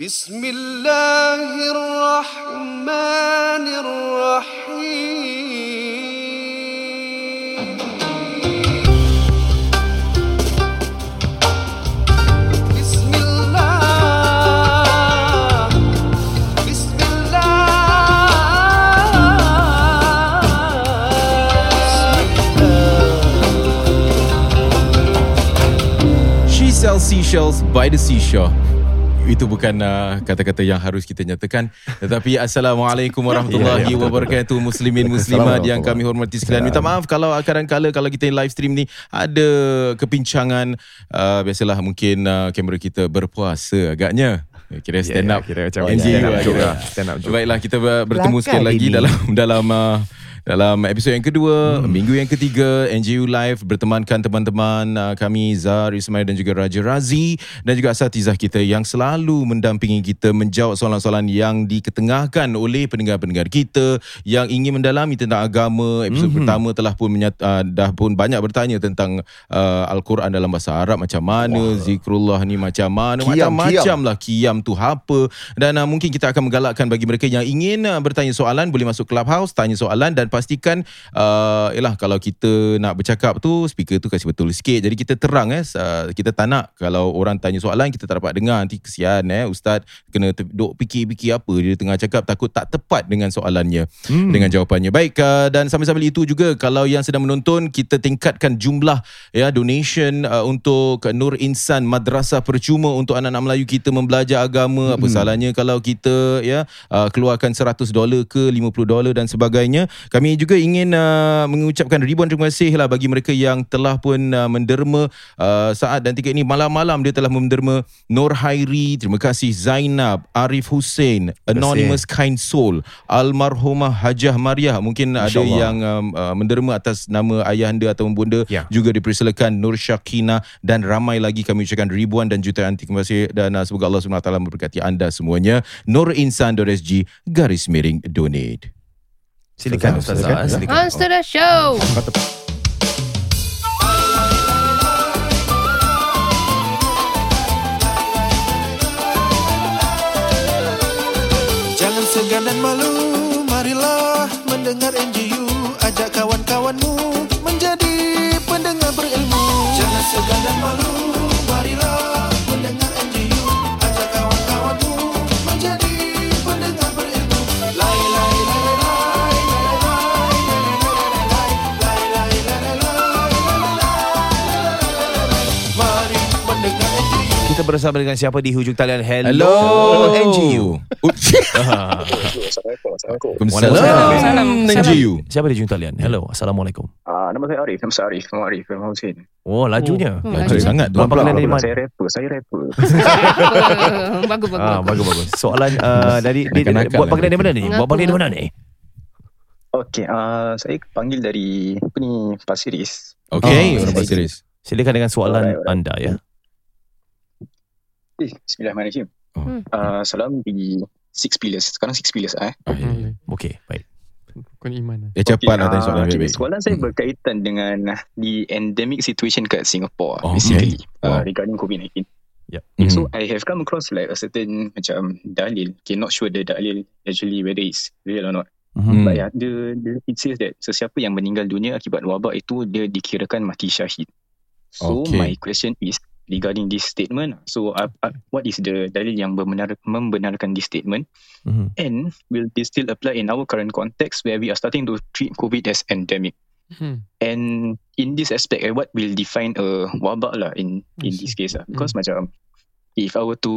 بسم الله الرحمن الرحيم بسم الله بسم الله She sells seashells by the seashore. Itu bukan uh, kata-kata yang harus kita nyatakan. Tetapi Assalamualaikum warahmatullahi wabarakatuh. Muslimin muslimat yang kami hormati sekalian. Minta maaf kalau kadang-kala kalau kita live stream ni Ada kepincangan uh, Biasalah mungkin uh, kamera kita berpuasa agaknya. Kira stand ya, up. kira macam NGU stand up lah joke kira. lah, stand up joke. Baiklah kita ber- bertemu Kelakar sekali lagi ini. dalam dalam uh, dalam episod yang kedua, hmm. minggu yang ketiga, NGU Live bertemankan teman-teman uh, kami Zar Ismail dan juga Raja Razi dan juga asatizah kita yang selalu mendampingi kita menjawab soalan-soalan yang diketengahkan oleh pendengar-pendengar kita yang ingin mendalami tentang agama. Episod hmm. pertama telah pun menyat, uh, dah pun banyak bertanya tentang uh, Al-Quran dalam bahasa Arab macam mana, Wah. zikrullah ni macam mana, macam-macam lah kiam tu apa dan uh, mungkin kita akan menggalakkan bagi mereka yang ingin uh, bertanya soalan boleh masuk clubhouse tanya soalan dan pastikan uh, yalah kalau kita nak bercakap tu speaker tu kasih betul sikit. Jadi kita terang eh uh, kita tak nak kalau orang tanya soalan kita tak dapat dengar. Nanti kesian eh ustaz kena ter- duk fikir-fikir apa dia tengah cakap takut tak tepat dengan soalannya hmm. dengan jawapannya. Baik uh, dan sambil-sambil itu juga kalau yang sedang menonton kita tingkatkan jumlah ya donation uh, untuk Nur Insan Madrasah Percuma untuk anak-anak Melayu kita membelajar agama. Apa salahnya kalau kita ya uh, keluarkan 100 dolar ke 50 dolar dan sebagainya. Kami juga ingin uh, mengucapkan ribuan terima kasih lah bagi mereka yang telah pun uh, menderma uh, saat dan tiket ini. Malam-malam dia telah menderma Nur Hairi terima kasih Zainab Arif Hussein Anonymous Kind Soul Almarhumah Hajah Mariah. Mungkin ada Allah. yang um, uh, menderma atas nama ayahanda atau bunda. Ya. juga dipersilakan Nur Syakina dan ramai lagi kami ucapkan ribuan dan jutaan terima kasih. Dan uh, semoga Allah SWT memberkati anda semuanya. Nurinsan.sg garis miring donate Silakan Ustazah, silakan. Monster the Show. Jangan segan dan malu, marilah mendengar NGU bersama dengan siapa di hujung talian? Hello, Hello. NGU Waalaikumsalam. Waalaikumsalam. NGU Siapa di hujung talian? Hello. Assalamualaikum. Ah, nama saya Arif, nama saya Arif, nama Arif, nama Hussein. Oh lajunya? Oh, Laju laju. sangat Abang panggilan dari mana Saya rapper, saya rapper. bagus bagus. Ah, bagus bagus. Soalan uh, dari buat lah panggilan dari mana ni? Buat panggilan dari mana ni? Okey, ah, saya panggil dari apa ni Pasiris. Okay Oh, orang Pasir Ris Silakan dengan soalan Alright, alright. anda ya. Eh, Bismillahirrahmanirrahim. Oh. Hmm. Ah, salam di Six Pillars. Sekarang Six Pillars eh. Ah, Okey, baik. Bukan iman lah. Ya cepat lah tanya ah, soalan okey, baik-baik Soalan saya Hmm. berkaitan dengan the endemic situation kat Singapore Oh, basically okay. ah, Wow. regarding COVID-19. Yep. Mhm. So I have come across like a certain macam dalil. Okay, not sure the dalil actually whether it's real or not. Mhm. But yeah, the, the it says that sesiapa yang meninggal dunia akibat wabak itu dia dikirakan mati syahid. So Okay. my question is regarding this statement. So uh, uh, what is the dalil yang membenar, membenarkan this statement? Mhm. And will this still apply in our current context where we are starting to treat COVID as endemic? Hmm. And in this aspect, eh, what will define a wabak lah in in this see. case lah? Because macam if I were to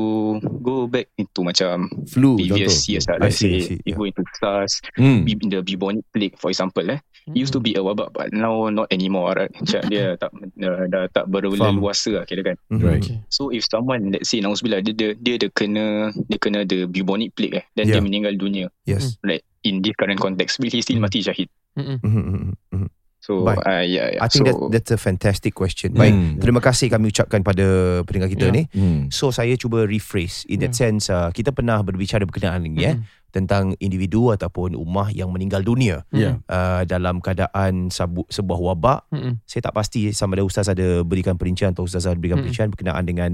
go back into macam Flu previous contoh years lah, I let's see, I say see, if yeah. go into SARS, Hmm. bu- the bubonic plague for example eh it used to be a wabak but now not anymore right macam dia tak uh, dah tak berleluasa lah kira kan Mhm. Right. Okay. so if someone let's say nauzubillah dia dia dia ada kena dia kena the bubonic plague eh dan dia Yeah. meninggal dunia Yes. right in this current context will he still Hmm. mati syahid Mm-mm. Mhm, mhm, mhm. So Baik. uh, yeah, yeah. I think so that that's a fantastic question. Baik. Hmm. Terima kasih kami ucapkan pada pendengar kita Ya. ni. Hmm. So saya cuba rephrase in that Ya. sense uh, kita pernah berbicara berkenaan ini ya Mm-mm. tentang individu ataupun ummah yang meninggal dunia Ya. uh, dalam keadaan sabu, sebuah wabak Mm-mm. saya tak pasti sama ada ustaz ada berikan perincian atau ustaz ada berikan Mm-mm. perincian berkenaan dengan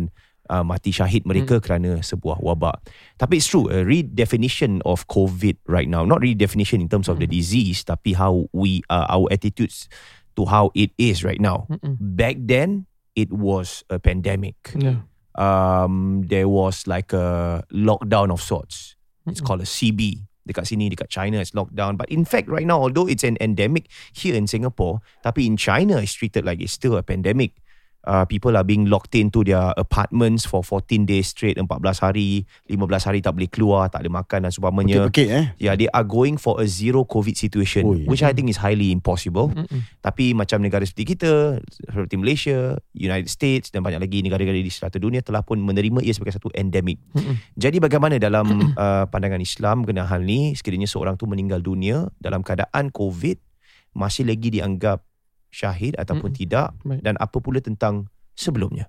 uh, mati syahid mereka kerana sebuah wabak. Tapi it's true, a redefinition of COVID right now, not redefinition in terms of the disease, tapi how we, uh, our attitudes to how it is right now. Mm-mm. Back then, it was a pandemic. Yeah. Um, there was like a lockdown of sorts. It's Mm-mm. called a CB. Dekat sini, dekat China, it's locked down. But in fact, right now, although it's an endemic here in Singapore, tapi in China, it's treated like it's still a pandemic. Uh, people are being locked into their apartments for 14 days straight, 14 hari, 15 hari tak boleh keluar, tak boleh makan dan seumpamanya. Pekik-pekik eh. Yeah, they are going for a zero COVID situation, Oi. which I think is highly impossible. Mm-mm. Tapi macam negara seperti kita, seperti Malaysia, United States dan banyak lagi negara-negara di serata dunia telah pun menerima ia sebagai satu endemik. Mm-mm. Jadi bagaimana dalam uh, pandangan Islam mengenai hal ni, sekiranya seorang tu meninggal dunia dalam keadaan COVID, masih lagi dianggap syahid ataupun Mm-mm. tidak Baik. dan apa pula tentang sebelumnya?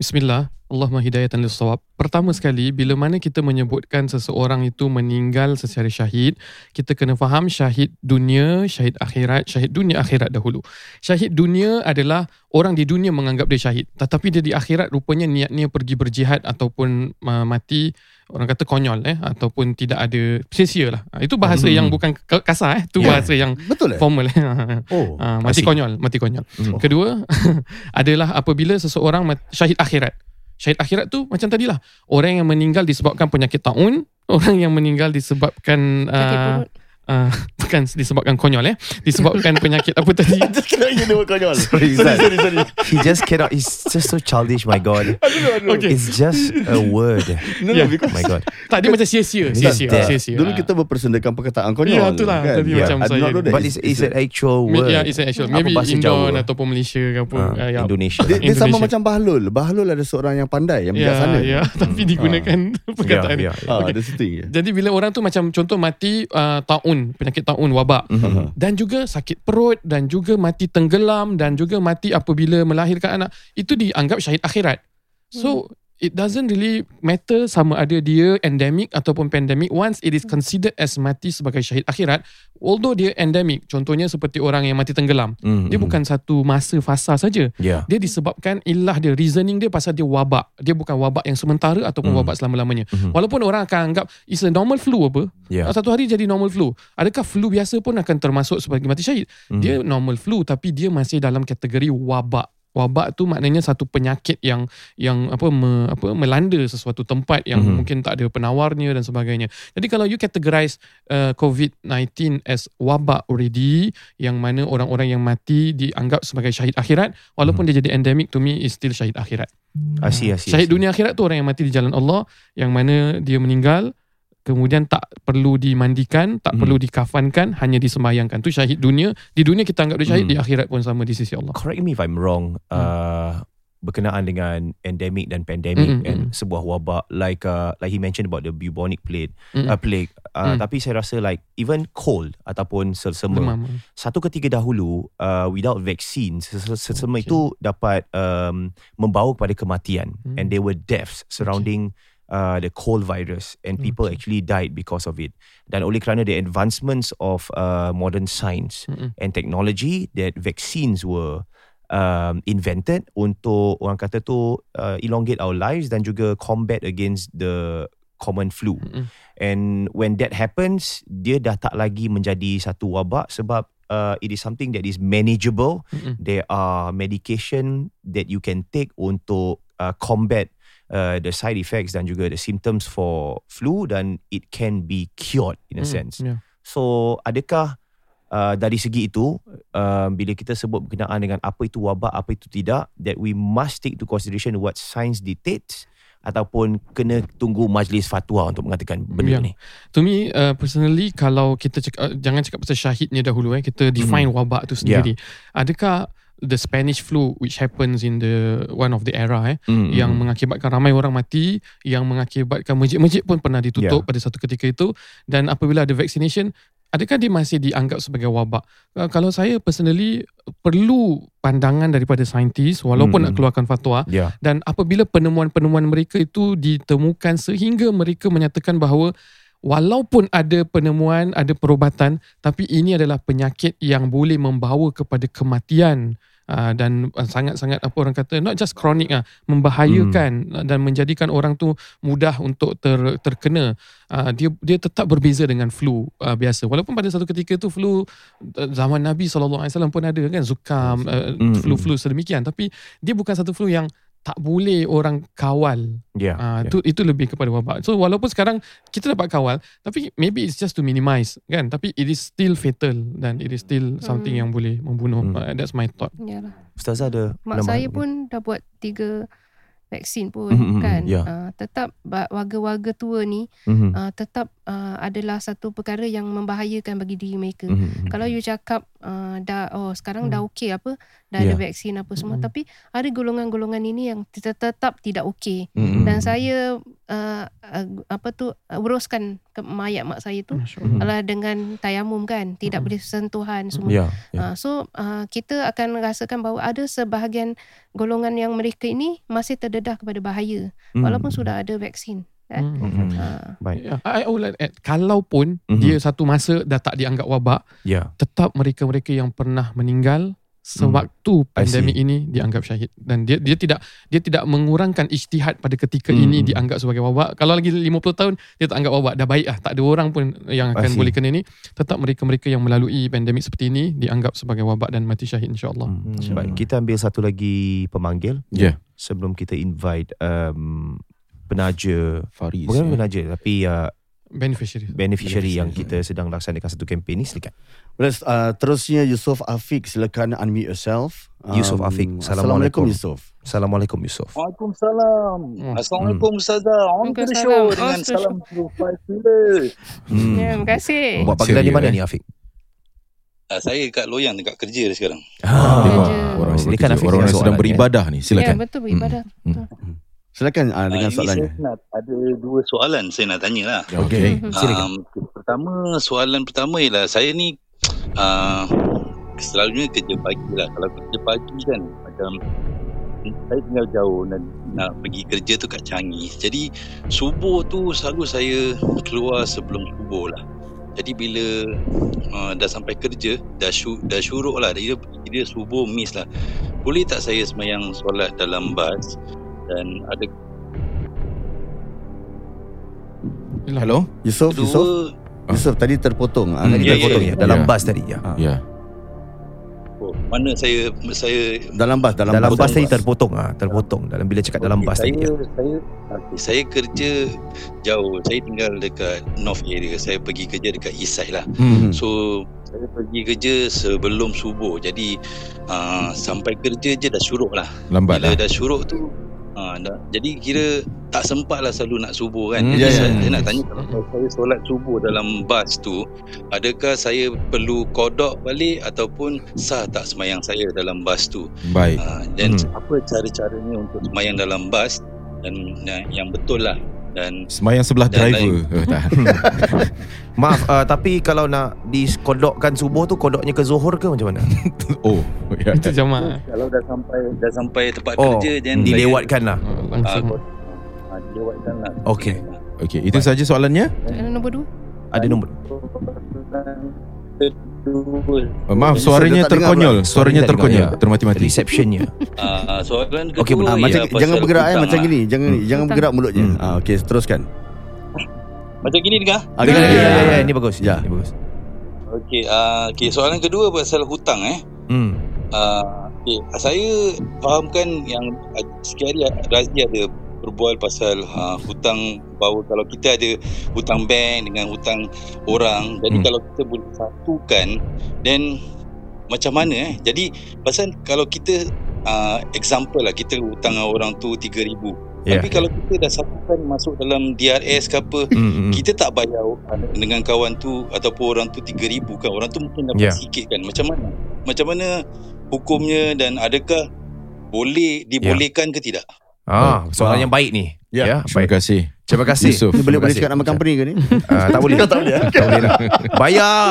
Bismillah. Allahumma hidayatan lis sawab. Pertama sekali, bila mana kita menyebutkan seseorang itu meninggal secara syahid, kita kena faham syahid dunia, syahid akhirat, syahid dunia akhirat dahulu. Syahid dunia adalah orang di dunia menganggap dia syahid. Tetapi dia di akhirat rupanya niatnya pergi berjihad ataupun uh, mati orang kata konyol eh ataupun tidak ada sia-sia lah. Ah, Itu bahasa Hmm. yang bukan kasar eh. Itu Ya. bahasa yang Betul eh? formal eh. Oh. Ah, mati Kasih. konyol, mati konyol. Hmm. Kedua adalah apabila seseorang syahid akhirat. Syahid akhirat tu macam tadilah. Orang yang meninggal disebabkan penyakit taun, orang yang meninggal disebabkan uh. Uh, bukan disebabkan konyol eh, disebabkan penyakit apa tadi? Just kena ingat dia konyol. Sorry, sorry, sorry, sorry. He just cannot, he's just so childish, my God. Okay. It's just a word. No, no, Yeah. because My God. Tak dia macam sia-sia, sia-sia. Dulu kita berpersendekkan perkataan konyol. Ya, itulah. Tapi Yeah. macam I saya- know. But it's, it's an actual word. Ya, it's an actual. Maybe Indon Jawa? ataupun Malaysia ke apa. Uh, ya. Indonesia. Dia, dia sama Indonesia. macam Bahlul. Bahlul ada seorang yang pandai, yang Ya, bijaksana. ya, tapi digunakan perkataan. Ya, ya. Ah, Okay. ya. Jadi bila orang tu macam contoh mati uh, taun, penyakit taun, wabak. Mhm. dan juga sakit perut dan juga mati tenggelam dan juga mati apabila melahirkan anak itu dianggap syahid akhirat. So it doesn't really matter sama ada dia endemic ataupun pandemic once it is considered as mati sebagai syahid akhirat although dia endemic contohnya seperti orang yang mati tenggelam Mhm. dia bukan satu masa fasa saja Ya. dia disebabkan ilah dia reasoning dia pasal dia wabak dia bukan wabak yang sementara ataupun Mhm. wabak selama-lamanya Mhm. walaupun orang akan anggap it's a normal flu apa Ya. satu hari jadi normal flu. Adakah flu biasa pun akan termasuk sebagai mati syahid? Mhm. Dia normal flu tapi dia masih dalam kategori wabak. Wabak tu maknanya satu penyakit yang yang apa me, apa melanda sesuatu tempat yang Mhm. mungkin tak ada penawarnya dan sebagainya. Jadi kalau you categorize uh, COVID-19 as wabak already yang mana orang-orang yang mati dianggap sebagai syahid akhirat walaupun dia jadi endemic to me is still syahid akhirat. See, I Syahid dunia akhirat tu orang yang mati di jalan Allah yang mana dia meninggal kemudian tak perlu dimandikan, tak Hmm. perlu dikafankan, hanya disembayangkan. Tu syahid dunia. Di dunia kita anggap dia syahid, Hmm. di akhirat pun sama di sisi Allah. Correct me if I'm wrong. Uh, berkenaan dengan endemic dan pandemic Mm, mm, and mm. sebuah wabak like uh, like he mentioned about the bubonic plague Mm. uh, plague uh, Mm. tapi saya rasa like even cold ataupun selsema Demam. satu ketika dahulu uh, without vaccine selsema Okay. itu dapat um, membawa kepada kematian Hmm. and there were deaths surrounding uh, the cold virus and people actually died because of it dan oleh kerana the advancements of uh, modern science Mm-mm. and technology that vaccines were um, invented untuk orang kata tu uh, elongate our lives dan juga combat against the common flu. Mm-mm. And when that happens, dia dah tak lagi menjadi satu wabak sebab uh, it is something that is manageable. Mm-mm. There are medication that you can take untuk uh, combat uh, the side effects dan juga the symptoms for flu dan it can be cured in a Mm, sense. yeah. So adakah uh, dari segi itu uh, bila kita sebut berkenaan dengan apa itu wabak apa itu tidak that we must take to consideration what science dictates ataupun kena tunggu majlis fatwa untuk mengatakan benda Ya. ni. To me uh, personally kalau kita cakap, uh, jangan cakap pasal syahidnya dahulu eh kita define wabak tu sendiri. Adakah the Spanish flu which happens in the one of the era eh Mm, yang mm. mengakibatkan ramai orang mati, yang mengakibatkan masjid-masjid pun pernah ditutup Ya. pada satu ketika itu dan apabila ada vaccination, adakah dia masih dianggap sebagai wabak? Uh, kalau saya personally perlu pandangan daripada saintis walaupun Hmm. nak keluarkan fatwa Ya. dan apabila penemuan-penemuan mereka itu ditemukan sehingga mereka menyatakan bahawa walaupun ada penemuan, ada perubatan tapi ini adalah penyakit yang boleh membawa kepada kematian uh, dan uh, sangat-sangat apa orang kata not just chronic ah membahayakan uh, dan menjadikan orang tu mudah untuk ter, terkena. Uh, dia dia tetap berbeza dengan flu uh, biasa. Walaupun pada satu ketika tu flu uh, zaman Nabi SAW pun ada kan zukam uh, Hmm, flu-flu sedemikian. Tapi dia bukan satu flu yang tak boleh orang kawal Ya. Ah, ya. tu itu lebih kepada wabak. So walaupun sekarang kita dapat kawal, tapi maybe it's just to minimize kan. Tapi it is still fatal dan it is still something Hmm. yang boleh membunuh. Hmm. Uh, that's my thought. Yalah. Ustazah ada Mak saya lagi? pun dah buat tiga vaksin pun Mhm, mhm, kan. ya. Ah, tetap warga-warga tua ni Mhm. ah, tetap ah, adalah satu perkara yang membahayakan bagi diri mereka. Mhm. Kalau you cakap uh, dah oh sekarang Hmm. dah okey apa dah ada Ya. vaksin apa semua Hmm. tapi ada golongan-golongan ini yang tetap, tetap tidak okey Mhm. dan saya uh, uh, apa tu uruskan ke mayat mak saya tu Allah. adalah dengan tayamum kan tidak Hmm. boleh sentuhan semua Ya. ya. Uh, so uh, kita akan rasakan bahawa ada sebahagian golongan yang mereka ini masih terdedah kepada bahaya Mhm. walaupun sudah ada vaksin kan. Hmm. Mhm. Uh, Baik. Yeah. I, I would like add, kalaupun Mhm. dia satu masa dah tak dianggap wabak, Ya. tetap mereka-mereka yang pernah meninggal sewaktu Hmm. Pandemik ini dianggap syahid dan dia dia tidak dia tidak mengurangkan ijtihad pada ketika Hmm. ini dianggap sebagai wabak kalau lagi 50 tahun dia tak anggap wabak dah baik lah tak ada orang pun yang akan boleh kena ni tetap mereka-mereka yang melalui pandemik seperti ini dianggap sebagai wabak dan mati syahid insyaallah Hmm. Hmm. Baik, kita ambil satu lagi pemanggil Ya. sebelum kita invite um, penaja Faris. bukan ya. penaja tapi uh, beneficiary beneficiary yang kita sedang laksanakan satu kempen ni silakan. Let's, uh, terusnya Yusof Afiq silakan unmute yourself. Um, Yusof Afiq, Assalamualaikum Assalamualaikum. Yusof. Assalamualaikum Yusuf. Waalaikumsalam. Hmm. Assalamualaikum Ustazah. On to the show dengan to the salam profile killer. Hmm. ya, terima kasih. Buat panggilan di mana eh? ni Afiq? Uh, saya kat Loyang dekat kerja dah sekarang. Ah, Wah, Kerja. orang Silakan bekerja, Hafiz orang sedang beribadah ni Ya, silakan. betul beribadah. Silakan uh, dengan Ah, ini soalannya. saya nak ada dua soalan saya nak tanya lah. Okey. Silakan. Um, pertama, soalan pertama ialah saya ni uh, selalunya kerja pagi lah. Kalau kerja pagi kan macam saya tinggal jauh dan nak pergi kerja tu kat Changi. Jadi subuh tu selalu saya keluar sebelum subuh lah. Jadi bila uh, dah sampai kerja, dah syu, dah syuruk lah. Dia, dia subuh miss lah. Boleh tak saya semayang solat dalam bas dan ada Hello? Yusof, Yusof, Yusof tadi terpotong. Ah, Hmm, tadi Kita Ya, ya, potong ya. ya, dalam Ya. bas tadi ya. Ah. Ya. oh, mana saya saya Dalam bas, dalam, Dalam bas. bas tadi terpotong ah, terpotong dalam bila cakap dalam Okey, bas saya, tadi. Ya. Saya okay, saya kerja jauh. Saya tinggal dekat North area. Saya pergi kerja dekat East Side lah. Hmm. So saya pergi kerja sebelum subuh. Jadi uh, sampai kerja je dah syuruk lah. Lambat Bila lah. dah syuruk tu uh, dah, jadi kira tak sempat lah selalu nak subuh kan. Hmm. Jadi Ya, ya, saya, ya. saya nak tanya kalau saya solat subuh dalam bas tu, adakah saya perlu kodok balik ataupun sah tak semayang saya dalam bas tu? Baik. Uh, dan Hmm. apa cara-caranya untuk semayang dalam bas dan, dan yang betul lah dan semayang sebelah dan driver. Oh, Maaf uh, tapi kalau nak dikodokkan subuh tu kodoknya ke Zuhur ke macam mana? oh, ya. Itu jemaah. Kalau dah sampai dah sampai tempat oh, kerja dan dilewatkan dilewatkanlah. Oh, langsung. Ah, ah, dilewatkanlah. Okey. Okey, itu saja soalannya? Ada nombor 2. Ada nombor. Uh, maaf suaranya terkonyol. suaranya terkonyol. termati-mati. Receptionnya. Uh, soalan kedua okay, uh, macam, ya, jangan bergerak eh, macam gini. Jangan hmm. jangan bergerak mulutnya hmm. uh, okey teruskan. Macam gini dengar dengar ya, ya, ya, ya. ini bagus ya. ini bagus. Okey uh, okey soalan kedua pasal hutang eh. Hmm. Uh, okay. saya fahamkan yang sekali Razi ada berbual pasal uh, hutang bahawa kalau kita ada hutang bank dengan hutang orang jadi Hmm. kalau kita boleh satukan then macam mana eh jadi pasal kalau kita uh, example lah kita hutang orang tu 3000 Ya. tapi kalau kita dah satukan masuk dalam DRS ke apa Hmm, hmm. kita tak bayar uh, dengan kawan tu ataupun orang tu 3000 kan orang tu mungkin dapat Ya. sikit kan macam mana macam mana hukumnya dan adakah boleh dibolehkan ke tidak Ah, soalan yang baik ni. Ya. Ya, Terima baik. kasih. Terima kasih. Yusof. Ni boleh Terima boleh cakap nama company ke ni? Ah, tak boleh. tak boleh. tak boleh lah. Bayar.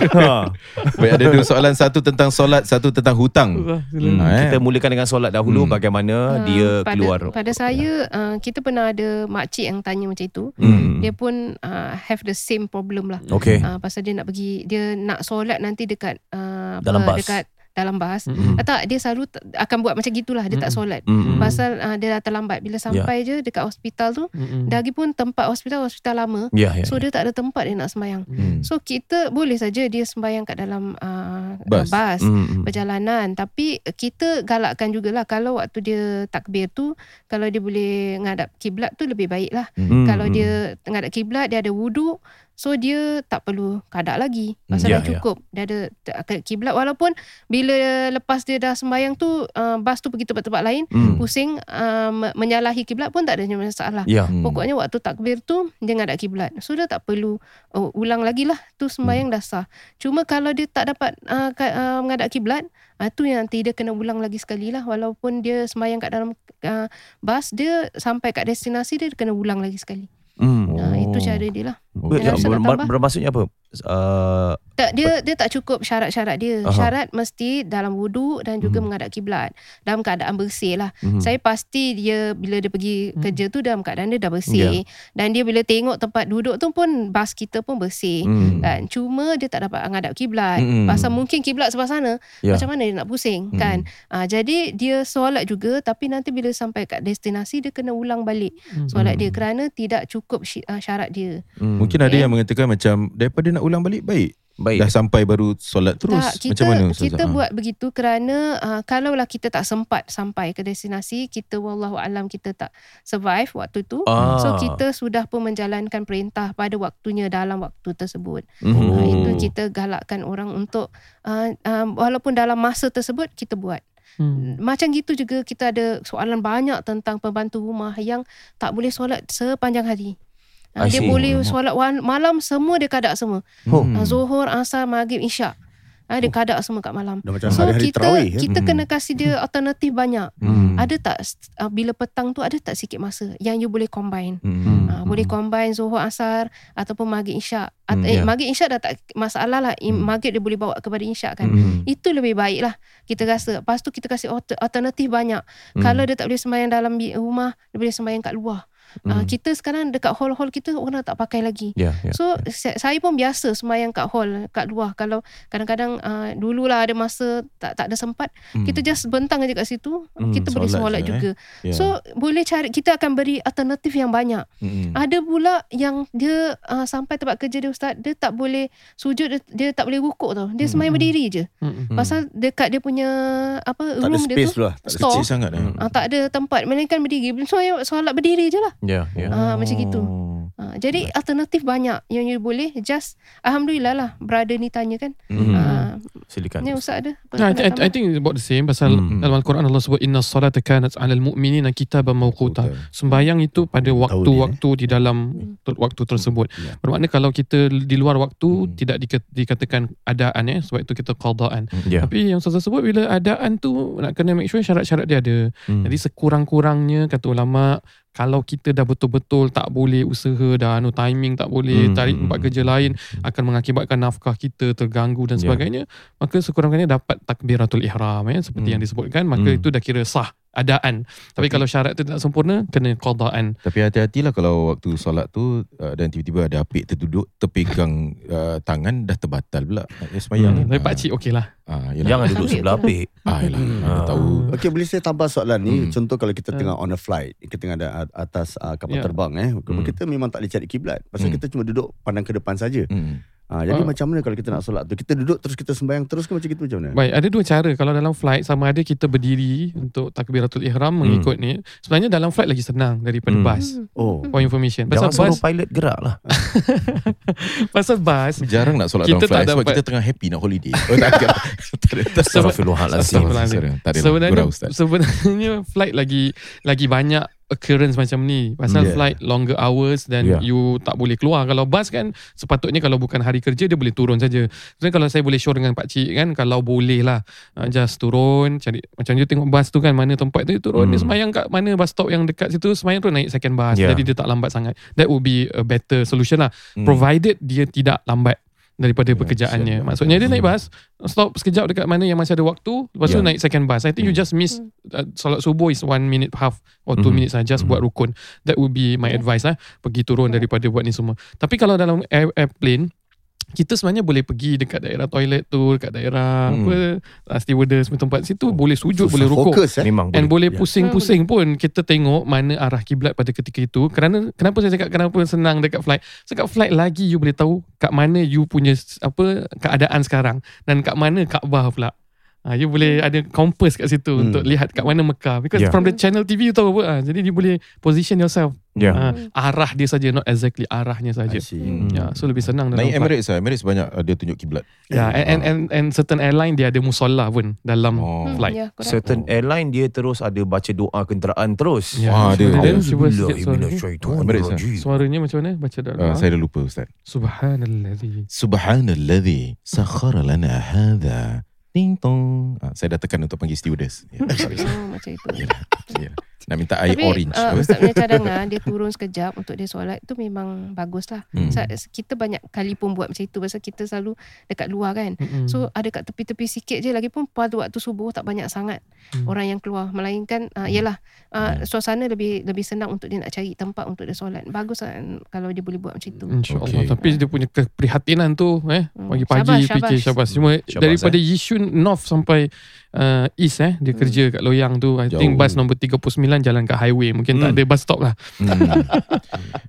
Ha. Baik, ada dua soalan. Satu tentang solat, satu tentang hutang. Hmm, eh. Kita mulakan dengan solat dahulu Hmm. bagaimana Ah, dia pada, keluar. Pada saya uh, kita pernah ada makcik yang tanya macam itu. Hmm. Dia pun uh, have the same problem lah. Okey. Uh, pasal dia nak pergi dia nak solat nanti dekat uh, Dalam bas. dekat dalam bas. Mm-mm. Mm. Tak dia selalu t- akan buat macam gitulah dia tak Mm-mm. solat. Mm-mm. Pasal uh, dia dah terlambat bila sampai je dekat hospital tu Mm-mm. lagi pun tempat hospital hospital lama. Ya, ya. So dia tak ada tempat dia nak sembahyang. Hmm. So kita boleh saja dia sembahyang kat dalam uh, Bas. bas Mm-mm. perjalanan tapi kita galakkan jugalah kalau waktu dia takbir tu kalau dia boleh ngadap kiblat tu lebih baik lah Mm-mm. kalau dia ngadap kiblat dia ada wudu so dia tak perlu kadak lagi pasal Ya, dah cukup dia ada kiblat walaupun bila lepas dia dah sembahyang tu uh, bas tu pergi tempat-tempat lain Mm. pusing uh, me- menyalahi kiblat pun tak ada masalah Ya. Hmm. Pokoknya waktu takbir tu dia ngadap kiblat. So dia tak perlu oh, ulang lagi lah. Tu sembahyang Hmm. dah sah. Cuma kalau dia tak dapat uh, ka, uh, mengadap kiblat, uh, tu yang nanti dia kena ulang lagi sekali lah. Walaupun dia sembahyang kat dalam uh, bas, dia sampai kat destinasi dia kena ulang lagi sekali. Mm. Uh, itu Oh. cara dia lah. Ber- saya nak ber- tambah. Bermaksudnya apa? Uh, Tak, dia dia tak cukup syarat-syarat dia. Aha. Syarat mesti dalam wuduk dan juga Mhm. menghadap kiblat. Dalam keadaan bersih lah. mhm. Saya pasti dia bila dia pergi Hmm. kerja tu dalam keadaan dia dah bersih. Dan dia bila tengok tempat duduk tu pun bas kita pun bersih. Mm. Kan? Cuma dia tak dapat menghadap kiblat. Mm-mm. Pasal mungkin kiblat sebelah sana. Ya. Macam mana dia nak pusing Mm. kan? Ah, jadi dia solat juga tapi nanti bila sampai kat destinasi dia kena ulang balik solat dia kerana tidak cukup ah, syarat dia. Mm. Mungkin ada Okay. yang mengatakan macam daripada nak ulang balik baik. Baik. Dah sampai baru solat terus. Tak, kita Macam mana Ustazah? kita Ha. buat begitu kerana uh, kalaulah kita tak sempat sampai ke destinasi, kita wallahu alam kita tak survive waktu tu. Ah. So kita sudah pun menjalankan perintah pada waktunya dalam waktu tersebut. Mhm. Uh, itu kita galakkan orang untuk uh, uh, walaupun dalam masa tersebut kita buat. Hmm. Macam gitu juga kita ada soalan banyak tentang pembantu rumah yang tak boleh solat sepanjang hari. Uh, I dia see. boleh solat malam semua dia kadak semua. Oh. Hmm. Zuhur, asar, maghrib, isyak. Ha, dia kadak semua kat malam. Dah macam So hari-hari kita terawih kan? kita Hmm. kena kasih dia alternatif banyak. Mm. Ada tak uh, bila petang tu ada tak sikit masa yang you boleh combine? Hmm. Uh, boleh combine Zuhur Asar ataupun Maghrib Isyak. At, Hmm, eh, ya. Maghrib Isyak dah tak masalah lah. Hmm. Hmm. Maghrib dia boleh bawa kepada Isyak kan. Mm. Itu lebih baik lah kita rasa. Lepas tu kita kasih alter- alternatif banyak. Hmm. Kalau dia tak boleh sembahyang dalam rumah, dia boleh sembahyang kat luar. Uh, Hmm. kita sekarang dekat hall-hall kita orang dah tak pakai lagi. Ya, ya. So sa- saya pun biasa sembahyang kat hall kat luar kalau kadang-kadang uh, dululah ada masa tak tak ada sempat Hmm. kita just bentang aja kat situ Hmm, kita boleh solat juga. Ya. So boleh cari kita akan beri alternatif yang banyak. Hmm. Ada pula yang dia uh, sampai tempat kerja dia ustaz dia tak boleh sujud dia, dia tak boleh rukuk tau. Dia sembahyang berdiri je. Hmm. Pasal dekat dia punya apa Tak ada room dia space tu tu lah. Tak ada store Kecil sangat eh. uh, tak ada tempat melainkan berdiri. So solat berdiri je lah. Ya, ya. Ah, macam gitu. Oh. Uh, jadi alternatif banyak yang you boleh just alhamdulillah lah brother ni tanya kan. Hmm. Uh, Silakan. ni ustaz ada. apa No, I, I, I think it's about the same pasal Hmm. dalam Al-Quran Allah sebut inna salata kanat 'alal mu'minina kitaban mawquta. Betul. Sembayang itu pada waktu-waktu di dalam ter- waktu tersebut. Ya. Bermakna kalau kita di luar waktu Hmm. tidak dika- dikatakan adaan ya sebab itu kita qadaan. Ya. Tapi yang Ustaz sebut bila adaan tu nak kena make sure syarat-syarat dia ada. Hmm. Jadi sekurang-kurangnya kata ulama kalau kita dah betul-betul tak boleh usaha dah anu timing tak boleh Hmm, tarik hmm, tempat hmm, kerja lain akan mengakibatkan nafkah kita terganggu dan Ya. sebagainya maka sekurang-kurangnya dapat takbiratul ihram ya seperti Hmm. yang disebutkan maka Hmm. itu dah kira sah adaan tapi kalau syarat itu tak sempurna kena qadaan Tapi hati-hatilah kalau waktu solat tu uh, dan tiba-tiba ada apik terduduk terpegang uh, tangan dah terbatal pula. Ya hmm. semayang. tapi pak cik okey lah Ah. Jangan duduk sebelah tu. apik. Ah, yelah. Hmm. Mana tahu. Okey, boleh saya tambah soalan ni. Hmm. Contoh kalau kita Hmm. tengah on a flight, kita tengah ada at- atas uh, kapal Ya. terbang eh. Hmm. Kita memang tak boleh cari kiblat. Pasal Hmm. kita cuma duduk pandang ke depan saja. Hmm. Ha, jadi Ah. macam mana kalau kita nak solat tu? Kita duduk terus kita sembahyang terus ke macam gitu macam mana? Baik, ada dua cara. Kalau dalam flight sama ada kita berdiri untuk takbiratul ihram mengikut ni. Sebenarnya dalam flight lagi senang daripada Hmm. bas. Oh. For information. Pasal Jangan suruh bas, pilot gerak lah. pasal bas Jarang nak solat Kita dalam flight tak sebab dapat- kita tengah happy nak holiday. Oh, tak ada. tak. Tak. Tak ada. sebenarnya sebenarnya flight lagi lagi banyak occurrence macam ni. Pasal Yeah. flight longer hours dan Yeah. you tak boleh keluar. Kalau bas kan sepatutnya kalau bukan hari kerja dia boleh turun saja. Sebenarnya kalau saya boleh show dengan pak cik kan kalau boleh lah uh, just turun cari macam you tengok bas tu kan mana tempat tu turun Hmm. dia semayang kat mana bus stop yang dekat situ semayang tu naik second bus Yeah. jadi dia tak lambat sangat. That would be a better solution lah. Hmm. Provided dia tidak lambat daripada Ya, pekerjaannya. kesian. Maksudnya dia naik Hmm. bas, stop sekejap dekat mana yang masih ada waktu, lepas tu Ya. naik second bus. I think you Hmm. just miss uh, solat subuh is one minute half or two Mhm. minutes lah, just Mhm. buat rukun. That would be my advice lah, pergi turun daripada buat ni semua. Tapi kalau dalam air, airplane, kita sebenarnya boleh pergi dekat daerah toilet tu, dekat daerah Hmm. apa uh, stewardess punya tempat situ boleh sujud, Susah boleh rukuk. Fokus eh. Memang And boleh Ya. pusing-pusing pun kita tengok mana arah kiblat pada ketika itu. Kerana kenapa saya cakap kenapa senang dekat flight? Dekat flight lagi you boleh tahu kat mana you punya apa keadaan sekarang dan kat mana Kaabah pula. Ha, you boleh ada compass kat situ Hmm. untuk lihat kat mana Mekah. Because Yeah. from the channel TV you tahu apa. Ha, jadi you boleh position yourself. Ya. Ha, arah dia saja, not exactly arahnya saja. Hmm. Ya, so lebih senang Naik. Emirates lah. Emirates banyak uh, dia tunjuk kiblat. Ya, and, and, and, and certain airline dia ada musola pun dalam Oh. Hmm, flight. ya, correct. Certain airline dia terus ada baca doa kenderaan terus. Ya, Wah, ada. Then cuba sikit suara. rajim. Suaranya macam mana? Baca doa. Uh, saya dah lupa Ustaz. Subhanalladzi. Subhanalladzi sakhara lana hadha. Ding tong. Ah, saya dah tekan untuk panggil stewardess. Ya, sorry. Oh, macam itu. Yalah, ya. Nak minta air Tapi orange. uh, apa? Ustaz punya cadangan Dia turun sekejap Untuk dia solat Itu memang bagus lah Hmm. Kita banyak kali pun buat macam itu Pasal kita selalu Dekat luar kan Mm-mm. So ada kat tepi-tepi sikit je Lagipun pada waktu subuh Tak banyak sangat Hmm. Orang yang keluar Melainkan uh, Yelah uh, Suasana lebih Lebih senang untuk dia nak cari Tempat untuk dia solat Bagus lah Kalau dia boleh buat macam itu InsyaAllah okay. Tapi dia punya keprihatinan tu eh, Hmm. Pagi-pagi Syabas, fikir syabas. syabas Cuma Syabas, daripada Yishun North sampai uh, East eh Dia kerja kat Loyang tu I think Jauh. bus nombor 39 Jalan kat highway Mungkin tak Hmm. ada bus stop lah Hmm.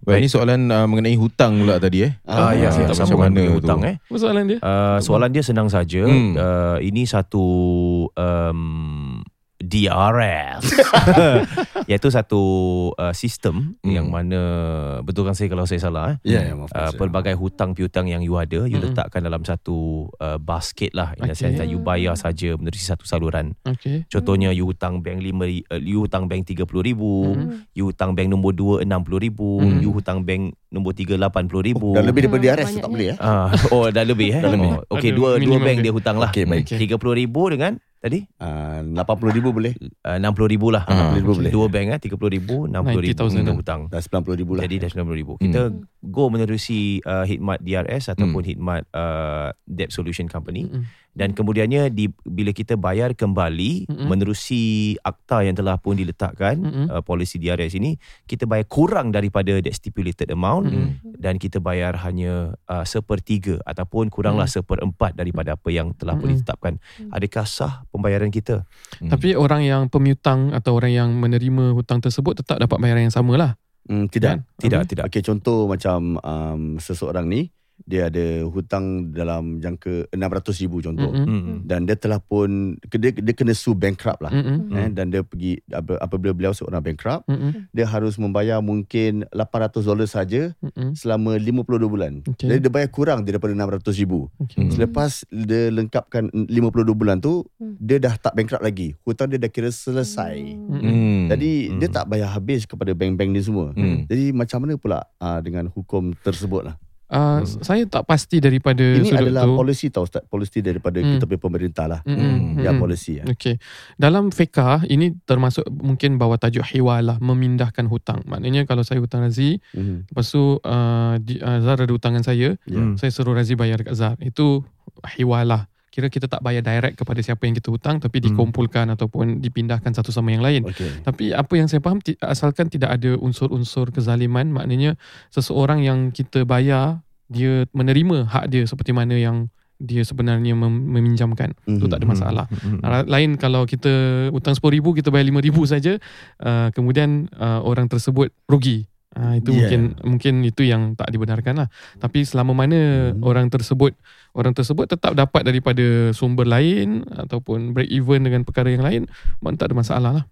Baik, ini soalan uh, mengenai hutang pula tadi eh. Ah, ya, Ah, ya, tak macam mana dengan tu. hutang eh. Apa soalan dia? Uh, soalan dia senang saja. Hmm. Uh, ini satu um, DRS iaitu satu uh, sistem Hmm. yang mana betulkan saya kalau saya salah eh. Ya, ya, maaf. Uh, pelbagai hutang piutang yang you ada you Mm-mm. letakkan dalam satu uh, basket lah in the Okay. sense that you bayar saja menerusi satu saluran Okay contohnya you hutang bank 5 ri- uh, you hutang bank 30 ribu Mm. you hutang bank nombor 2 60 ribu Mm. you hutang bank nombor 3 80 ribu Dah lebih daripada DRS tak boleh ya. Ah, oh dah lebih eh. Dah lebih. Oh, Okey Ada dua dua bank dia. hutang lah. Okey, baik. Okay. 30 ribu dengan tadi Ah, 80 ribu boleh. uh, 60 ribu lah. Ah, 60 ribu boleh. Dua bank eh 30 ribu 60 ribu 90,000 untuk lah. hutang. Dah 90 ribu lah. Jadi dah 90 ribu. Kita go menerusi uh, khidmat DRS ataupun khidmat uh, debt solution company Mm-mm. dan kemudiannya di bila kita bayar kembali Mm-mm. menerusi akta yang telah pun diletakkan Mm-mm. uh, polisi DRS ini kita bayar kurang daripada that stipulated amount Mm-mm. dan kita bayar hanya uh, sepertiga ataupun kuranglah Hmm. seperempat daripada apa yang telah pun Hmm. ditetapkan. Hmm. Adakah sah pembayaran kita? Hmm. Tapi orang yang pemiutang Atau orang yang menerima hutang tersebut Tetap dapat bayaran yang sama lah Hmm, tidak. Kan? Tidak, Apa? tidak. Okey, contoh macam um, seseorang ni dia ada hutang dalam jangka 600 ribu contoh. Mm-mm. Hmm. Dan dia telah pun dia, dia kena sue bankrupt lah. Mm-mm. Eh, dan dia pergi ap- apabila beliau seorang bankrupt, Mm-mm. dia harus membayar mungkin 800 dolar saja Mm-mm. selama 52 bulan. Okay. Jadi dia bayar kurang daripada 600 ribu. Okay. Hmm. Selepas dia lengkapkan 52 bulan tu, Hmm. dia dah tak bankrupt lagi. Hutang dia dah kira selesai. Hmm. Jadi Hmm. dia tak bayar habis kepada bank-bank ni semua. Hmm. Jadi macam mana pula uh, dengan hukum tersebut lah. Uh, Saya tak pasti daripada Ini sudut adalah tu. polisi tau Ustaz. Polisi daripada Hmm. kita punya pemerintah lah. Mm-mm. Ya Mm-mm. polisi ya. Okey. Dalam fiqah ini termasuk mungkin bawah tajuk hiwalah memindahkan hutang. Maknanya kalau saya hutang Razi, Mhm. lepas tu uh, di, uh, Zar ada hutangan saya, Ya. Hmm. saya suruh Razi bayar dekat Zar. Itu hiwalah. Kira kita tak bayar direct kepada siapa yang kita hutang tapi Hmm. dikumpulkan ataupun dipindahkan satu sama yang lain. Okey. Tapi apa yang saya faham asalkan tidak ada unsur-unsur kezaliman maknanya seseorang yang kita bayar dia menerima hak dia seperti mana yang dia sebenarnya mem- meminjamkan. Itu tak ada masalah. Hmm. Uh, Lain kalau kita hutang RM10,000 kita bayar RM5,000 saja uh, kemudian uh, orang tersebut rugi. Uh, itu Yeah. mungkin mungkin itu yang tak dibenarkan lah. Tapi selama mana Hmm. orang tersebut orang tersebut tetap dapat daripada sumber lain ataupun break even dengan perkara yang lain, mak- tak ada masalah lah.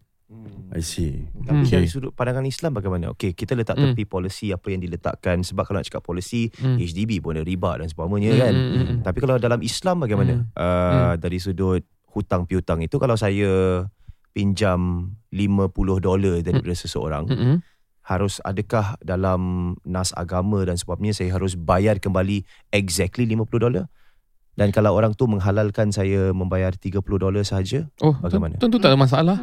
I see. Tapi Okay. dari sudut pandangan Islam bagaimana? Okey, kita letak Hmm. tepi polisi apa yang diletakkan sebab kalau nak cakap polisi Hmm. HDB pun ada riba dan sebagainya Hmm, kan. hmm, hmm, hmm. Tapi kalau dalam Islam bagaimana? Hmm. Uh, dari sudut hutang piutang itu kalau saya pinjam 50 dolar daripada seseorang Mm-mm. Harus adakah dalam nas agama dan sebagainya saya harus bayar kembali exactly 50 dolar? Dan kalau orang tu menghalalkan saya membayar 30 dolar sahaja, Oh, Bagaimana? tentu, tentu tak ada masalah.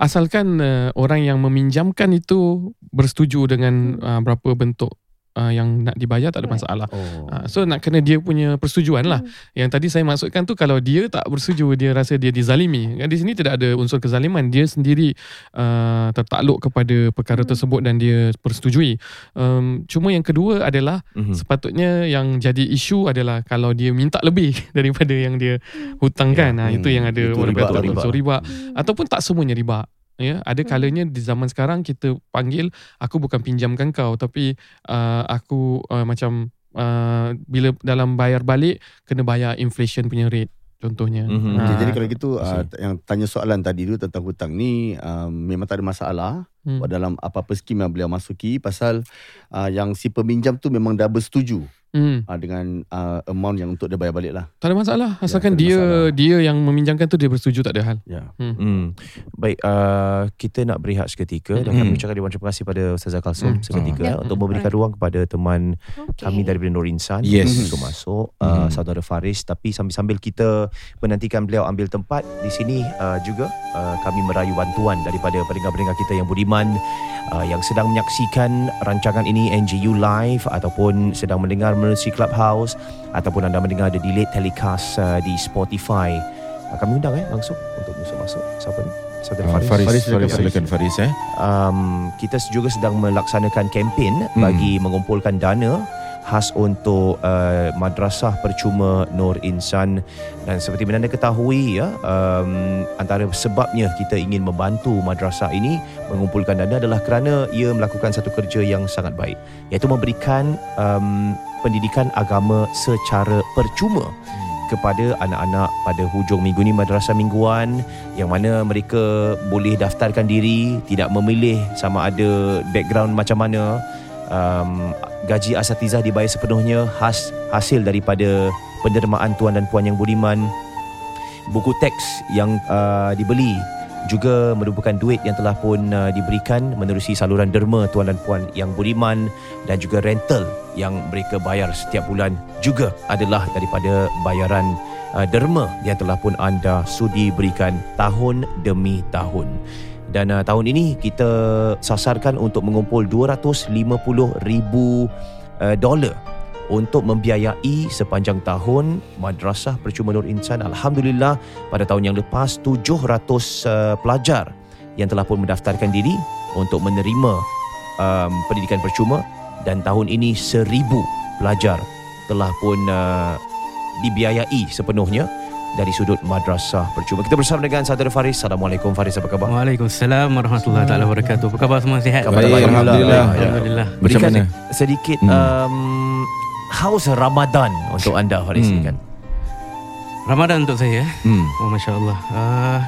Asalkan uh, orang yang meminjamkan itu bersetuju dengan uh, berapa bentuk uh, yang nak dibayar tak ada Right. masalah. Oh. Uh, so nak kena dia punya persetujuan lah. Yang tadi saya maksudkan tu kalau dia tak bersetuju dia rasa dia dizalimi. Kan di sini tidak ada unsur kezaliman. Dia sendiri uh, tertakluk kepada perkara tersebut dan dia persetujui. Um, cuma yang kedua adalah Mhm. sepatutnya yang jadi isu adalah kalau dia minta lebih daripada yang dia hutangkan. Ya. Ha, itu yang ada Itu orang riba kata lah, riba. unsur riba. Hmm. Ataupun tak semuanya riba. Ya, ada kalanya di zaman sekarang kita panggil aku bukan pinjamkan kau tapi uh, aku uh, macam uh, bila dalam bayar balik kena bayar inflation punya rate contohnya. Mhm. Okay, Ah, jadi kalau gitu uh, yang tanya soalan tadi tu tentang hutang ni um, memang tak ada masalah Hmm. dalam apa-apa skim yang beliau masuki pasal uh, yang si peminjam tu memang dah bersetuju hmm, uh, dengan uh, amount yang untuk dia bayar balik lah. tak ada masalah asalkan tak ada dia masalah. dia yang meminjamkan tu dia bersetuju tak ada hal. Ya. Hmm. Baik, uh, kita nak berehat seketika dan kami Hmm. ucapkan ribuan terima kasih pada Ustazah Kalsum Hmm. seketika Ya. eh, untuk memberikan ruang kepada teman Okay. kami daripada Nur Insan Yes. untuk masuk uh, Mhm. saudara Faris tapi sambil-sambil kita menantikan beliau ambil tempat di sini uh, juga uh, kami merayu bantuan daripada pendengar-pendengar kita yang budiman uh, yang sedang menyaksikan rancangan ini NGU live ataupun sedang mendengar melalui Clubhouse ataupun anda mendengar the delayed telecast uh, di Spotify. Uh, kami undang eh langsung untuk masuk-masuk siapa ni? Saudara Uh, Faris, Faris, Faris, Faris, silakan, silakan Faris eh. um, kita juga sedang melaksanakan kempen Hmm. bagi mengumpulkan dana khas untuk uh, madrasah percuma Nur Insan. Dan seperti mana anda ketahui ya um, antara sebabnya kita ingin membantu madrasah ini mengumpulkan dana adalah kerana ia melakukan satu kerja yang sangat baik iaitu memberikan um, pendidikan agama secara percuma kepada anak-anak pada hujung minggu ni madrasah mingguan yang mana mereka boleh daftarkan diri tidak memilih sama ada background macam mana. Um, gaji asatizah dibayar sepenuhnya khas hasil daripada pendermaan tuan dan puan yang budiman buku teks yang uh, dibeli juga merupakan duit yang telah pun uh, diberikan menerusi saluran derma tuan dan puan yang budiman dan juga rental yang mereka bayar setiap bulan juga adalah daripada bayaran uh, derma yang telah pun anda sudi berikan tahun demi tahun. Dan uh, tahun ini kita sasarkan untuk mengumpul 250 ribu uh, dolar untuk membiayai sepanjang tahun Madrasah Percuma Nur Insan. Alhamdulillah pada tahun yang lepas 700 uh, pelajar yang telah pun mendaftarkan diri untuk menerima um, pendidikan percuma dan tahun ini 1000 pelajar telah pun uh, dibiayai sepenuhnya dari sudut madrasah percuma. Kita bersama dengan Saudara Faris. Assalamualaikum Faris, apa khabar? Waalaikumsalam warahmatullahi taala wabarakatuh. Apa khabar semua sihat? Khabar Baik, Alhamdulillah. Alhamdulillah. Macam Berikan mana? sedikit Hmm. um, how's Ramadan untuk anda Faris Hmm. kan? Ramadan untuk saya. Hmm. Oh masya-Allah. Uh,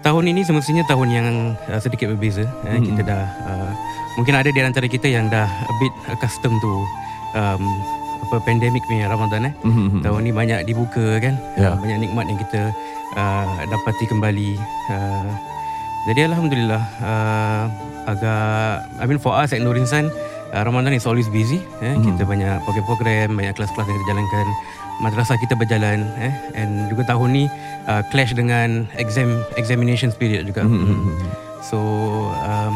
tahun ini semestinya tahun yang uh, sedikit berbeza. Eh. Hmm. Kita dah uh, mungkin ada di antara kita yang dah a bit accustomed to um, apa pandemic punya Ramadan eh. Hmm. Tahun ni banyak dibuka kan. Ya. Uh, banyak nikmat yang kita uh, dapati kembali. Uh, jadi alhamdulillah uh, agak I mean for us at Nur Insan uh, Ramadan is always busy eh. Mhm. Kita banyak program-program, banyak kelas-kelas yang kita jalankan. Madrasah kita berjalan eh and juga tahun ni uh, clash dengan exam examination period juga. Hmm. So um,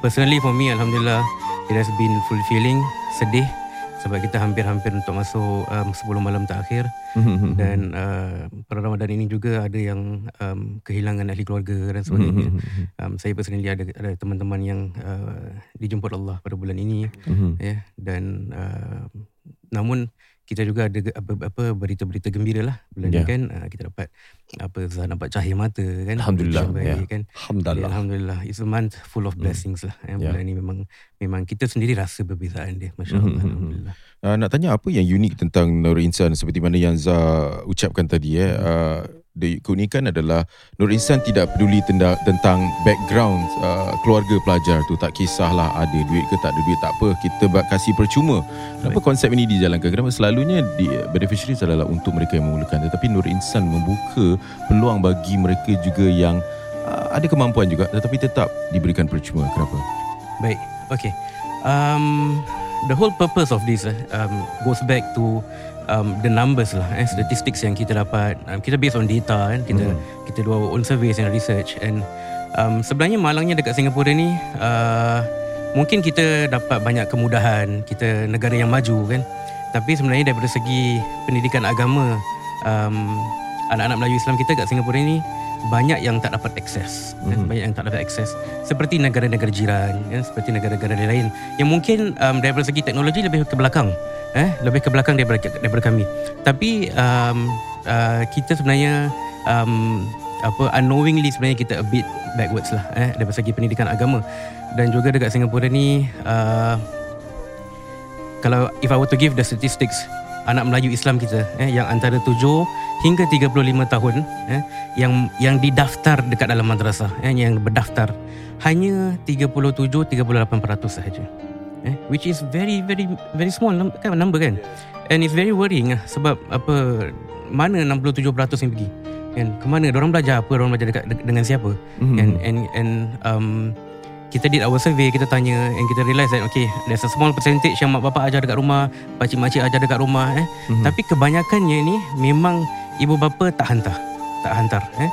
personally for me alhamdulillah it has been fulfilling, sedih sebab kita hampir-hampir untuk masuk um, 10 malam terakhir Hmm. dan uh, pada Ramadan ini juga ada yang um, kehilangan ahli keluarga dan sebagainya. Um, saya personally ada ada teman-teman yang uh, dijemput Allah pada bulan ini Hmm. ya dan uh, namun kita juga ada apa, apa berita-berita gembira lah bulan Ya. ni kan uh, kita dapat apa Zah nampak cahaya mata kan Alhamdulillah, Yang ya. kan Ya, Alhamdulillah. Alhamdulillah It's a month full of Hmm. blessings lah eh, Ya. Bulan ni memang Memang kita sendiri rasa perbezaan dia Masya Allah Hmm. Alhamdulillah Uh, nak tanya apa yang unik tentang Nur Insan seperti mana yang Zah ucapkan tadi eh. Uh, the keunikan adalah Nur Insan tidak peduli tenda, tentang background uh, keluarga pelajar tu tak kisahlah ada duit ke tak ada duit tak apa kita bak- kasih percuma. Kenapa konsep ini dijalankan? Kenapa selalunya di beneficiaries adalah untuk mereka yang memerlukan tetapi Nur Insan membuka peluang bagi mereka juga yang uh, ada kemampuan juga tetapi tetap diberikan percuma. Kenapa? Baik, okay. Um, the whole purpose of this uh, um, goes back to um, the numbers lah, eh, statistics yang kita dapat. Um, kita based on data kan, kita kita do our own surveys and research. And um, sebenarnya malangnya dekat Singapura ni, uh, mungkin kita dapat banyak kemudahan, kita negara yang maju kan. Tapi sebenarnya daripada segi pendidikan agama, um, anak-anak Melayu Islam kita kat Singapura ini banyak yang tak dapat akses mm-hmm. Mhm. banyak yang tak dapat akses seperti negara-negara jiran ya, seperti negara-negara lain. Yang mungkin um, daripada segi teknologi lebih ke belakang eh lebih ke belakang daripada daripada kami. Tapi um, uh, kita sebenarnya um, apa unknowingly sebenarnya kita a bit backwards lah eh daripada segi pendidikan agama. Dan juga dekat Singapura ni uh, kalau if I were to give the statistics anak Melayu Islam kita eh, yang antara 7 hingga 35 tahun eh, yang yang didaftar dekat dalam madrasah eh, yang berdaftar. Hanya 37 38% sahaja. Eh, which is very very very small kan number kan? And it's very worrying lah sebab apa mana 67% yang pergi? Kan ke mana? Orang belajar apa? Orang belajar dekat de- dengan siapa? Mhm. and and and um, kita did our survey kita tanya and kita realise that okay there's a small percentage yang mak bapak ajar dekat rumah pakcik makcik ajar dekat rumah eh. Mhm. tapi kebanyakannya ni memang ibu bapa tak hantar. Tak hantar eh.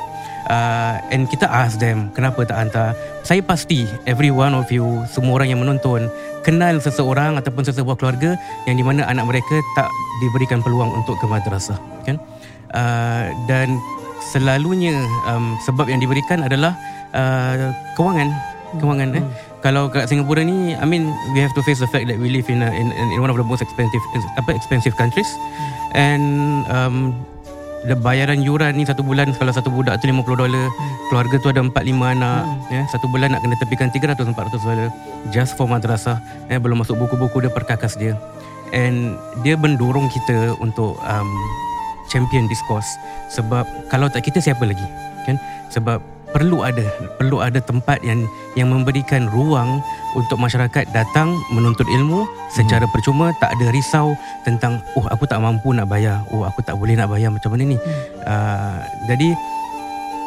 Uh, and kita ask them kenapa tak hantar? Saya pasti every one of you semua orang yang menonton kenal seseorang ataupun sesebuah keluarga yang di mana anak mereka tak diberikan peluang untuk ke madrasah kan? Uh, dan selalunya um, sebab yang diberikan adalah uh, kewangan kewangan eh? Kalau kat Singapura ni I mean we have to face the fact that we live in a, in, in one of the most expensive apa expensive countries. And um, the bayaran yuran ni satu bulan kalau satu budak tu 50 dolar keluarga tu ada 4 5 anak ya. Satu bulan nak kena tepikan 300 400 dolar just for madrasah eh belum masuk buku-buku dia perkakas dia. And dia mendorong kita untuk um, champion discourse sebab kalau tak kita siapa lagi kan? Sebab perlu ada perlu ada tempat yang yang memberikan ruang untuk masyarakat datang menuntut ilmu secara Hmm. percuma tak ada risau tentang oh aku tak mampu nak bayar. Oh aku tak boleh nak bayar macam mana ni. Uh, jadi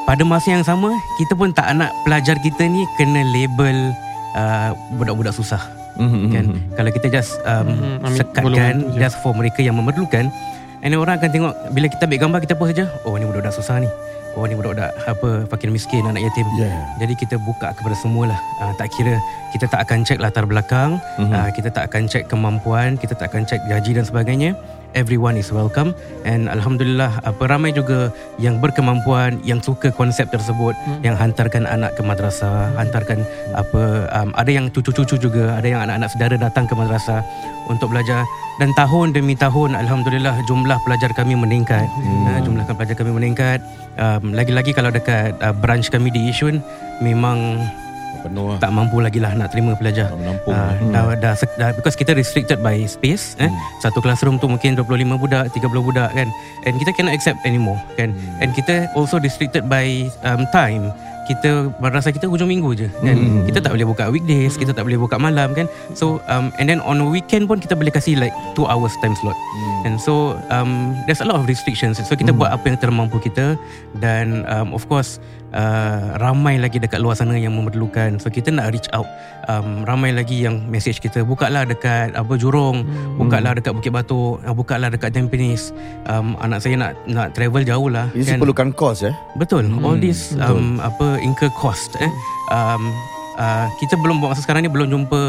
pada masa yang sama kita pun tak nak pelajar kita ni kena label uh, budak-budak susah. Mhm, kan? mhm. kalau kita just um, Mhm, ambil sekatkan just for mereka yang memerlukan and orang akan tengok bila kita ambil gambar kita post saja oh ni budak-budak susah ni oh ni budak-budak apa fakir miskin anak yatim Yeah. jadi kita buka kepada semua lah uh, tak kira kita tak akan cek latar belakang Mhm. uh, kita tak akan cek kemampuan kita tak akan cek gaji dan sebagainya everyone is welcome. And alhamdulillah apa ramai juga yang berkemampuan yang suka konsep tersebut Hmm. yang hantarkan anak ke madrasah hantarkan apa um, ada yang cucu-cucu juga ada yang anak-anak saudara datang ke madrasah untuk belajar. Dan tahun demi tahun alhamdulillah jumlah pelajar kami meningkat. Hmm. uh, jumlah pelajar kami meningkat. Um, lagi-lagi kalau dekat uh, branch kami di Yishun memang Penuh lah. tak mampu lagi lah nak terima pelajar Tak menampung. Uh, Hmm. dah, dah, dah, because kita restricted by space eh. Hmm. Satu classroom tu mungkin 25 budak 30 budak kan And kita cannot accept anymore kan Hmm. And kita also restricted by um, time kita madrasah kita hujung minggu je kan Hmm. kita tak boleh buka weekdays kita tak boleh buka malam kan so um, and then on weekend pun kita boleh kasih like 2 hours time slot Hmm. and so um, there's a lot of restrictions so kita Hmm. buat apa yang termampu kita dan um, of course uh, ramai lagi dekat luar sana yang memerlukan. So kita nak reach out. Um, ramai lagi yang message kita bukalah dekat apa Jurong. Bukalah dekat Bukit Batok. Uh, bukalah dekat Tampines. Um, anak saya nak nak travel jauh lah Ini perlukan kos eh. Betul. Hmm, All this um, apa incur cost eh. Um, uh, kita belum buat masa sekarang ni belum jumpa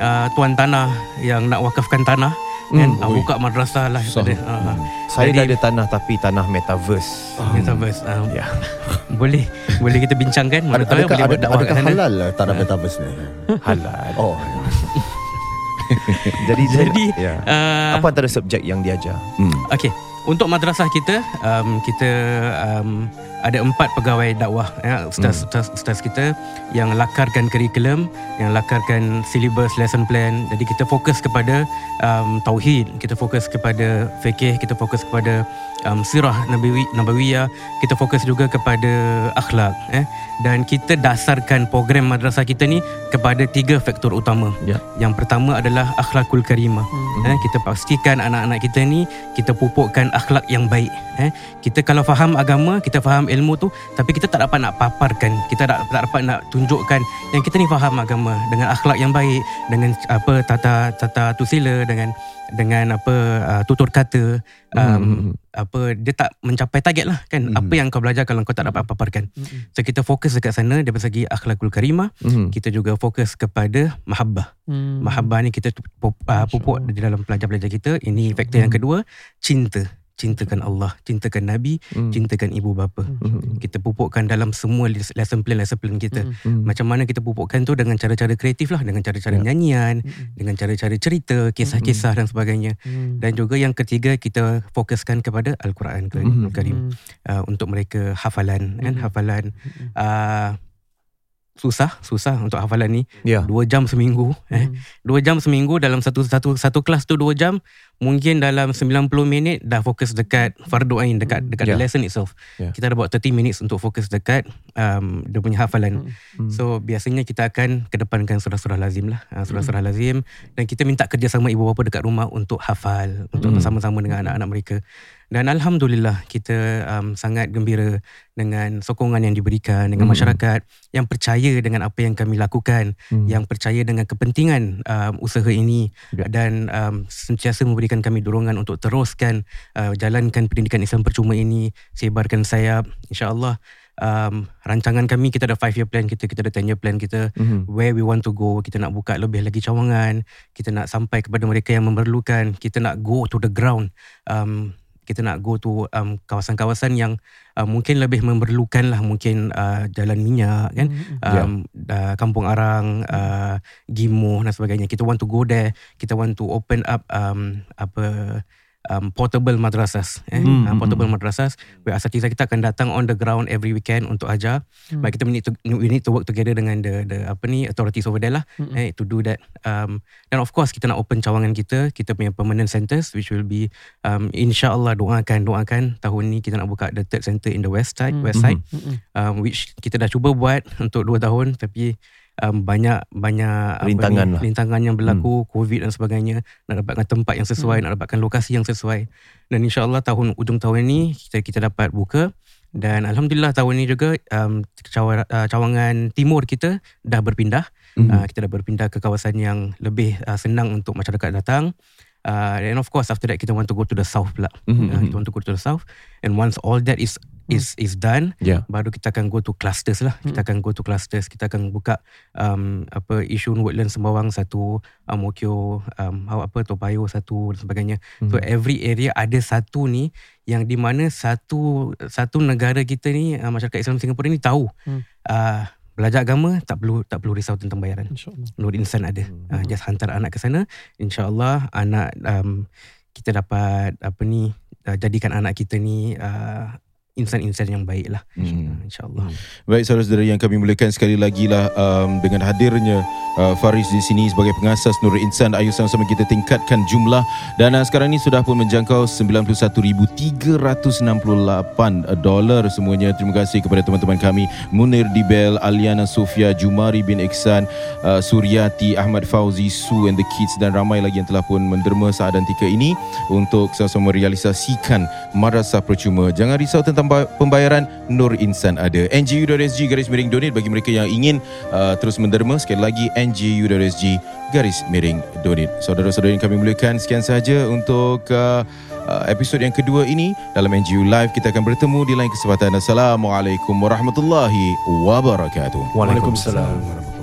uh, tuan tanah yang nak wakafkan tanah kan Hmm, uh, ui. buka madrasah lah daripada, uh, Saya dah Jadi- ada tanah tapi tanah metaverse. metaverse um, Ya. boleh boleh kita bincangkan mana Ada, tahu adakah, boleh ada, adakah sana halal lah tanah Ah. metaverse ni? Halal. Oh. Jadi Jadi, ya. uh, apa antara subjek yang diajar? Hmm. Okey, untuk madrasah kita, um, kita um, ada empat pegawai dakwah, ya, ustaz, ustaz, ustaz kita. Yang lakarkan kurikulum, yang lakarkan syllabus lesson plan. Jadi kita fokus kepada um, tauhid, kita fokus kepada fikih, kita fokus kepada um, sirah nabawi, nabawiyah, kita fokus juga kepada akhlak. Eh. Dan kita dasarkan program madrasah kita ni kepada tiga faktor utama. Ya. Yang pertama adalah akhlakul karimah. Hmm. Eh, kita pastikan anak-anak kita ni kita pupukkan akhlak yang baik. Eh, kita kalau faham agama, kita faham ilmu tu, tapi kita tak dapat nak paparkan, kita tak, tak dapat nak tunjukkan yang kita ni faham agama dengan akhlak yang baik, dengan apa tata tata tusila dengan dengan apa uh, tutur kata um, Hmm. apa dia tak mencapai target lah kan Mhm. apa yang kau belajar kalau kau tak dapat paparkan Mm-mm. so kita fokus dekat sana dari segi akhlakul karimah Mhm. kita juga fokus kepada mahabbah Mm. mahabbah ni kita pupuk, uh, pupuk di dalam pelajar-pelajar kita ini faktor yang kedua cinta cintakan Allah cintakan Nabi Mhm. cintakan ibu bapa Mhm. kita pupukkan dalam semua lesson plan lesson plan kita Mm. Macam mana kita pupukkan tu dengan cara-cara kreatif lah dengan cara-cara Ya. nyanyian Mm-mm. dengan cara-cara cerita kisah-kisah dan sebagainya Mm. dan juga yang ketiga kita fokuskan kepada al-Quran Mhm. Al Karim Mm. uh, untuk mereka hafalan kan Mhm. hafalan uh, susah susah untuk hafalan ni Ya. dua jam seminggu eh Mm. dua jam seminggu dalam satu satu satu kelas tu dua jam mungkin dalam 90 minit dah fokus dekat fardu ain dekat dekat Ya. the lesson itself Ya. kita ada buat 30 minutes untuk fokus dekat um, dia punya hafalan Mm. so biasanya kita akan kedepankan surah-surah lazim lah uh, surah-surah lazim dan kita minta kerjasama ibu bapa dekat rumah untuk hafal untuk Mm. bersama-sama dengan anak-anak mereka dan alhamdulillah kita um, sangat gembira dengan sokongan yang diberikan dengan Mm. masyarakat yang percaya dengan apa yang kami lakukan Mm. yang percaya dengan kepentingan um, usaha ini Ya. dan um, sentiasa memberikan kami dorongan untuk teruskan uh, jalankan pendidikan Islam percuma ini sebarkan sayap insyaallah um, rancangan kami kita ada 5 year plan kita kita ada 10 year plan kita Mhm. where we want to go kita nak buka lebih lagi cawangan kita nak sampai kepada mereka yang memerlukan kita nak go to the ground um, kita nak go to um, kawasan-kawasan yang uh, mungkin lebih memerlukan lah mungkin uh, jalan minyak kan Mm-mm. Ya. um, uh, Kampung Arang, uh, Gimo dan sebagainya. Kita want to go there. Kita want to open up um, apa um, portable madrasas. Eh? Hmm, Uh, portable hmm. madrasas. Where asatizah kita akan datang on the ground every weekend untuk ajar. Hmm. But kita need to we need to work together dengan the the apa ni authorities over there lah Mm-mm. eh, to do that. Um, dan of course kita nak open cawangan kita, kita punya permanent centers which will be um, insya-Allah doakan doakan tahun ni kita nak buka the third center in the west side, Hmm. west side Mm-mm. um, which kita dah cuba buat untuk 2 tahun tapi um, banyak banyak Rintangan apa lah. ni, rintangan yang berlaku covid dan sebagainya. Nak dapatkan tempat yang sesuai nak dapatkan lokasi yang sesuai. Dan insyaallah tahun ujung tahun ini kita kita dapat buka. Dan alhamdulillah tahun ini juga um, uh, cawangan timur kita dah berpindah. Mhm. uh, kita dah berpindah ke kawasan yang lebih uh, senang untuk masyarakat datang. Uh, and of course after that kita want to go to the south pula. Mhm, uh, kita want to go to the south. And once all that is is is done Ya. baru kita akan go to clusters lah. Kita akan go to clusters. Kita akan buka um, apa Yishun Woodland Sembawang satu, um, Mokyo um, apa Toa Payoh satu dan sebagainya. Hmm. So every area ada satu ni yang di mana satu satu negara kita ni uh, masyarakat Islam Singapura ni tahu Hmm. uh, belajar agama tak perlu tak perlu risau tentang bayaran. Nur Insan ada. Hmm. Uh, just hantar anak ke sana. InsyaAllah anak um, kita dapat apa ni uh, jadikan anak kita ni uh, insan-insan yang baik lah. Hmm. InsyaAllah. Baik saudara-saudara yang kami muliakan sekali lagi lah um, dengan hadirnya uh, Faris di sini sebagai pengasas Nur Insan Ayu sama-sama kita tingkatkan jumlah dan uh, sekarang ni sudah pun menjangkau 91,368 dolar semuanya. Terima kasih kepada teman-teman kami Munir Dibel, Aliana Sofia, Jumari bin Iksan, uh, Suryati, Ahmad Fauzi, Su and the Kids dan ramai lagi yang telah pun menderma Saadantika ini untuk sama-sama merealisasikan madrasah percuma. Jangan risau tentang pembayaran Nur Insan ada. NGU.SG garis miring donate bagi mereka yang ingin uh, terus menderma sekali lagi NGU.SG garis miring donate. Saudara-saudara yang kami muliakan sekian sahaja untuk uh, uh, episod yang kedua ini dalam NGU Live kita akan bertemu di lain kesempatan. Assalamualaikum warahmatullahi wabarakatuh. Waalaikumsalam. wabarakatuh.